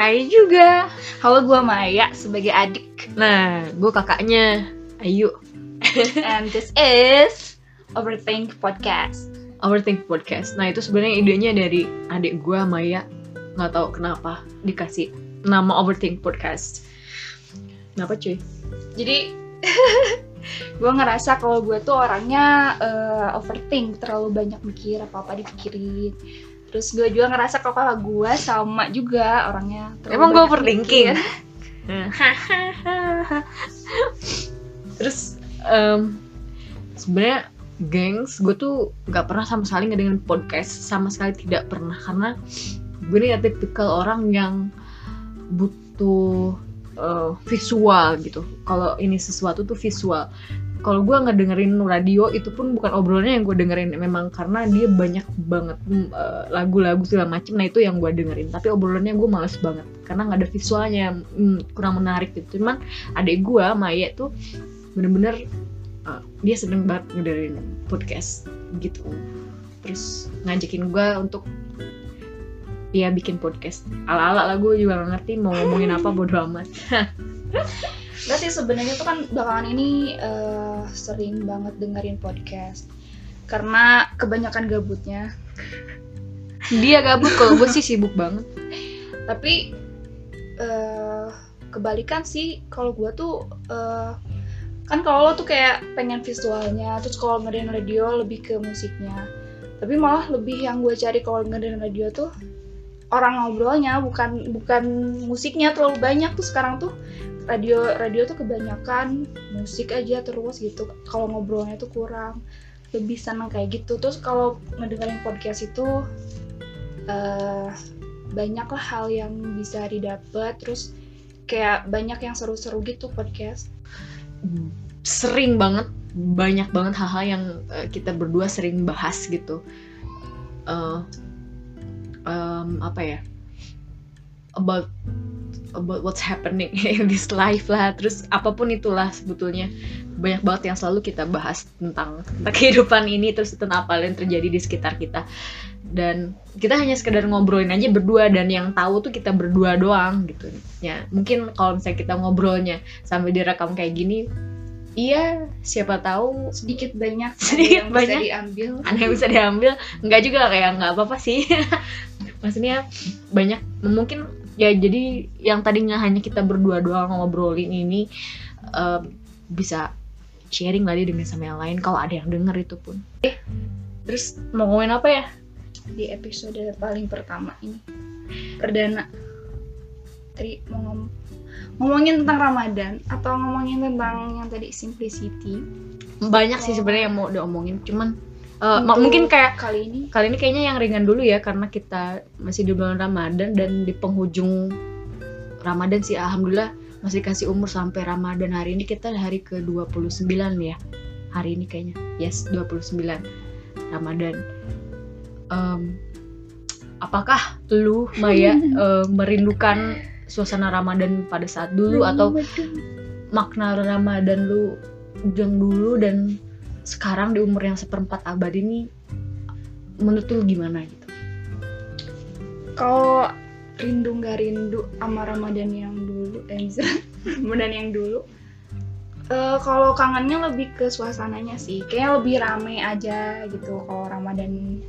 Hai, juga. halo gue Maya sebagai adik Nah, gue kakaknya Ayu. and this is Overthink Podcast. Overthink Podcast. Nah, itu sebenarnya idenya dari adik gue Maya. Nggak tahu kenapa dikasih nama Overthink Podcast. Kenapa cuy? Jadi gue ngerasa kalau gue tuh orangnya eh, overthink, terlalu banyak mikir apa-apa dipikirin. Terus gue juga ngerasa kalau kakak gue sama juga orangnya. Emang gue overthinking? mikir. Terus em, sebenarnya gengs gue tuh nggak pernah sama sekali ngedengerin podcast sama sekali tidak pernah karena gue ini tipikal orang yang butuh eh, visual gitu kalau ini sesuatu tuh visual kalau gue ngedengerin radio itu pun bukan obrolannya yang gue dengerin memang karena dia banyak banget mm, eh, lagu-lagu segala macem. Nah itu yang gue dengerin tapi obrolannya gue males banget karena nggak ada visualnya mm, kurang menarik gitu. Cuman adik gue Maya tuh bener-bener uh, dia seneng banget ngedengerin podcast gitu. Terus ngajakin gue untuk ya bikin podcast. Ala-ala lah gue juga gak ngerti mau ngomongin apa bodo amat Berarti sebenarnya tuh kan belakangan ini eh, sering banget dengerin podcast karena kebanyakan gabutnya. dia gabut kalau gue sih sibuk banget Tapi eh, kebalikan sih kalau gue tuh eh, kan kalau lo tuh kayak pengen visualnya, terus kalau ngedengerin radio lebih ke musiknya. Tapi malah lebih yang gue cari kalau ngedengerin radio tuh orang ngobrolnya bukan bukan musiknya terlalu banyak tuh sekarang tuh radio radio tuh kebanyakan musik aja terus gitu. Kalau ngobrolnya tuh kurang lebih seneng kayak gitu. Terus kalau ngedengerin podcast itu eh banyak hal yang bisa didapat terus kayak banyak yang seru-seru gitu podcast. Sering banget banyak banget hal-hal yang uh, kita berdua sering bahas gitu. Uh, um, apa ya? About about what's happening in this life lah. Terus apa pun itulah sebetulnya. Banyak banget yang selalu kita bahas tentang, tentang kehidupan ini terus tentang apa yang terjadi di sekitar kita. Dan kita hanya sekedar ngobrolin aja berdua dan yang tahu tuh kita berdua doang gitu. Ya mungkin kalau misalnya kita ngobrolnya sambil direkam kayak gini iya siapa tahu sedikit banyak Sedikit yang banyak. bisa diambil. ada yang bisa diambil. Nggak juga kayak nggak apa-apa sih. Maksudnya banyak mungkin ya jadi yang tadinya hanya kita berdua doang ngobrolin ini eh, bisa sharing lagi dengan sama yang lain kalau ada yang denger itu pun. Eh terus mau ngomongin apa ya? Di episode paling pertama ini perdana Tri mau ngom ngomongin tentang Ramadan atau ngomongin tentang yang tadi simplicity? Banyak sih sebenarnya yang mau diomongin cuman Untuk mungkin kayak kali ini kali ini kayaknya yang ringan dulu ya karena kita masih di bulan Ramadan dan di penghujung Ramadan sih alhamdulillah masih kasih umur sampai Ramadan hari ini kita hari ke-29 ya. Hari ini kayaknya. Yes, 29 Ramadan. Em, apakah lu Maya eh, merindukan suasana Ramadan pada saat dulu atau makna Ramadan lu yang dulu dan sekarang di umur yang seperempat abad ini menurut lu gimana gitu? kalau rindu nggak rindu sama Ramadan yang dulu eh Ramadan yang dulu Eh, kalau kangennya lebih ke suasananya sih. Kayak lebih rame aja gitu. Kalau Ramadan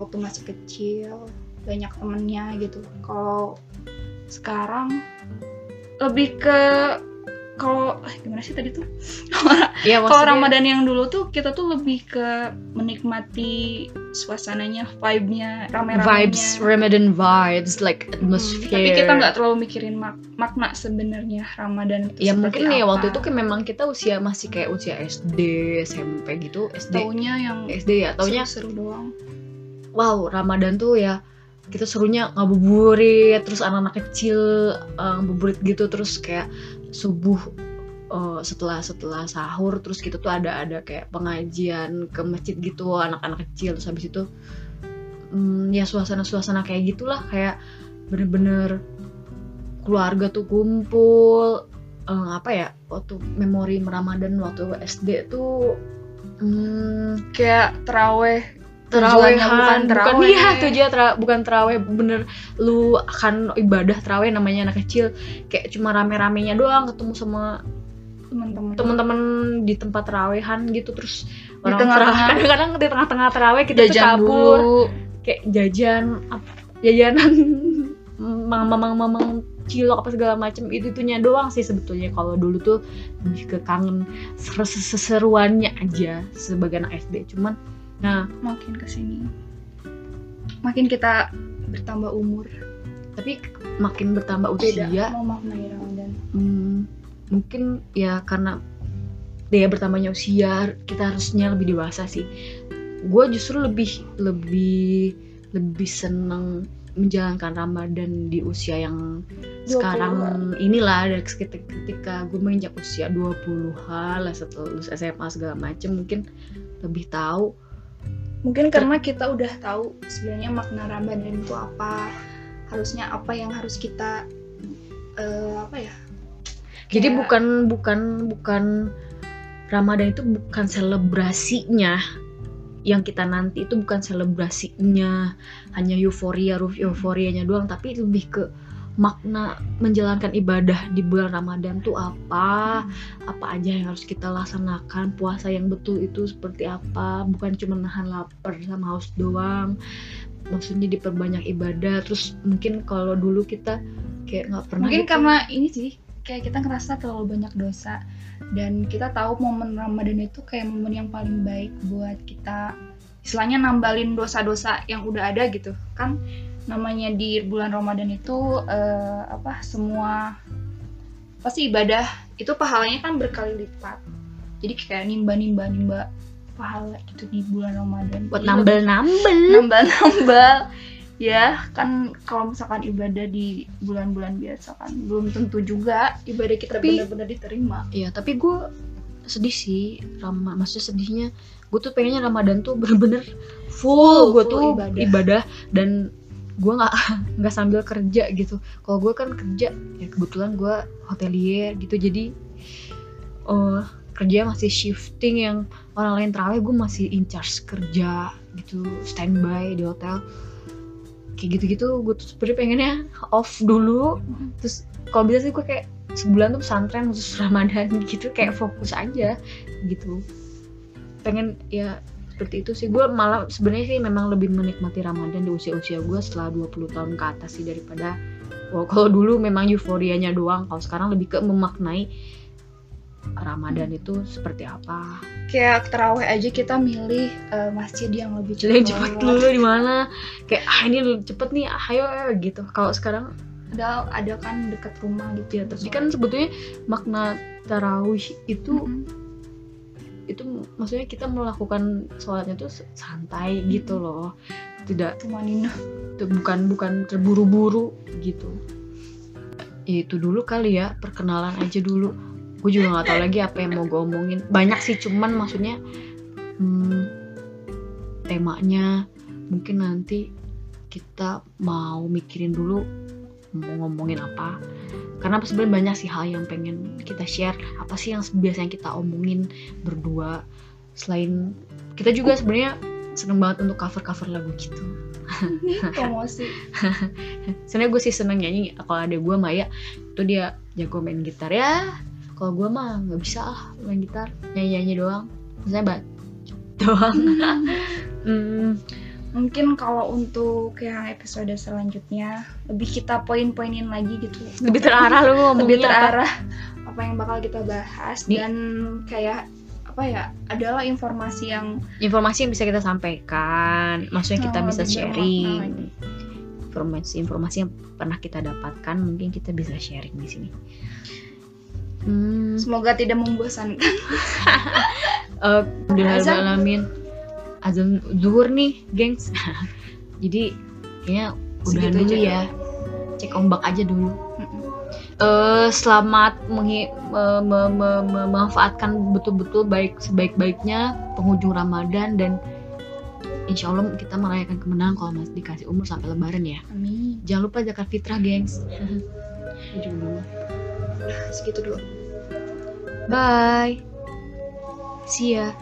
waktu masih kecil banyak temennya gitu. Kalau sekarang lebih ke kalau eh, gimana sih tadi tuh Ya kalau Ramadan yang dulu tuh kita tuh lebih ke menikmati suasananya, vibe-nya, rame-ramenya. vibes, Ramadan vibes, like Hmm, atmosphere. tapi kita nggak terlalu mikirin mak- makna sebenarnya Ramadan itu Ya mungkin ya apa. waktu itu kan memang kita usia masih kayak usia SD, SMP gitu, SD, taunya yang SD ya, taunya seru doang. wow Ramadan tuh ya kita serunya ngabuburit, terus anak-anak kecil uh, ngabuburit gitu, terus kayak subuh uh, setelah setelah sahur, terus kita tuh ada ada kayak pengajian ke masjid gitu anak-anak kecil, terus habis itu hmm, ya suasana-suasana kayak gitulah kayak bener-bener keluarga tuh kumpul eh, apa ya waktu memori Ramadan waktu SD tuh hmm, Kayak teraweh terawehan bukan terawih. iya tujuan tera- bukan terawih bener. Lu akan ibadah terawih namanya anak kecil kayak cuma rame-ramenya doang ketemu sama teman-teman teman-teman di tempat terawehan gitu terus Di orang tengah-tengah. terawih- kadang-kadang di tengah-tengah terawih kita tuh jajan kabur. dulu. Kayak jajan ap- jajanan mamang-mamang cilok apa segala macem itu itunya doang sih sebetulnya. Kalau dulu tuh lebih ke kangen ser- seseruannya aja sebagai anak SD cuman nah. Makin ke sini makin kita bertambah umur. Tapi makin bertambah beda usia. mau maknai Ramadan. Hmm, mungkin ya karena ya bertambahnya usia kita harusnya lebih dewasa sih. Gue justru lebih lebih lebih seneng menjalankan Ramadan di usia yang 20-an. sekarang inilah dari ketika, ketika gue menginjak usia 20-an lah setelah lulus SMA segala macem mungkin lebih tahu mungkin karena kita udah tahu sebenarnya makna Ramadan itu apa harusnya apa yang harus kita eh, apa ya? Jadi Kayak- bukan bukan bukan Ramadan itu bukan selebrasinya yang kita nanti itu bukan selebrasinya hanya euforia ruf euforianya doang tapi lebih ke makna menjalankan ibadah di bulan Ramadan tuh apa? Apa aja yang harus kita laksanakan? Puasa yang betul itu seperti apa? Bukan cuma nahan lapar sama haus doang. Maksudnya diperbanyak ibadah. Terus mungkin kalau dulu kita kayak nggak pernah mungkin gitu. karena ini sih kayak kita ngerasa terlalu banyak dosa. Dan kita tahu momen Ramadan itu kayak momen yang paling baik buat kita. Istilahnya nambalin dosa-dosa yang udah ada gitu. Kan namanya di bulan Ramadan itu eh, apa semua pasti ibadah itu pahalanya kan berkali lipat jadi kayak nimba nimba nimba pahala gitu di bulan Ramadan buat Jadi nambel-nambel nambah-nambah ya kan kalau misalkan ibadah di bulan-bulan biasa kan belum tentu juga ibadah kita benar-benar diterima Iya, tapi gue sedih sih, Rama. Maksudnya sedihnya, gue tuh pengennya Ramadan tuh bener-bener full, Full, gue tuh ibadah. ibadah. dan gue nggak nggak sambil kerja gitu. Kalau gue kan kerja, ya kebetulan gue hotelier gitu, jadi oh kerja masih shifting yang orang lain terawih, gue masih in charge kerja gitu, standby di hotel. Kayak gitu-gitu, gue tuh sebenarnya pengennya off dulu, terus kalau bisa sih gue kayak sebulan tuh pesantren khusus Ramadan gitu kayak fokus aja gitu pengen ya seperti itu sih. Gue malah sebenarnya sih memang lebih menikmati Ramadan di usia-usia gue setelah 20 tahun ke atas sih daripada Wah, kalau dulu memang euforianya doang. Kalau sekarang lebih ke memaknai Ramadan itu seperti apa. Kayak terawih aja kita milih eh, masjid yang lebih jadi yang cepat cepet dulu di mana. Kayak ah ini cepet nih ayo ayo, gitu. Kalau sekarang ada ada kan dekat rumah gitu. Ya tapi kan sebetulnya makna tarawih itu Mm-mm. Itu maksudnya kita melakukan sholatnya tuh santai gitu loh. Tidak cuma Nina itu bukan bukan terburu-buru gitu. Ya itu dulu kali ya perkenalan aja dulu. Gue juga nggak tahu lagi apa yang mau gue omongin. Banyak sih cuman maksudnya hmm, temanya mungkin nanti kita mau mikirin dulu mau ngomongin apa karena sebenarnya banyak sih hal yang pengen kita share. Apa sih yang biasanya kita omongin berdua? Selain kita juga sebenarnya seneng banget untuk cover cover lagu gitu. Promosi. Sebenarnya gue sih seneng nyanyi. Kalau ada gue Maya itu dia jago main gitar ya. Kalau gue mah nggak bisa lah main gitar. Nyanyi nyanyi doang. Misalnya bat doang. Hmm, mungkin kalau untuk yang episode selanjutnya lebih kita poin-poinin lagi gitu. Lebih terarah lu ngomongnya. Lebih apa. terarah apa yang bakal kita bahas Nih. dan kayak apa ya adalah informasi yang informasi yang bisa kita sampaikan maksudnya kita yang bisa sharing. informasi-informasi yang pernah kita dapatkan mungkin kita bisa sharing di sini. Hmm, semoga tidak membosankan. Alhamdulillah alamin azan zuhur nih gengs jadi kayaknya Segitu dulu aja. ya cek ombak aja dulu eh selamat menghi- me- me- me- me- memanfaatkan betul-betul baik sebaik-baiknya penghujung Ramadan dan insya Allah kita merayakan kemenangan kalau masih dikasih umur sampai Lebaran ya. amin Jangan lupa zakat fitrah, gengs. Ujung dulu. segitu dulu Bye. See ya.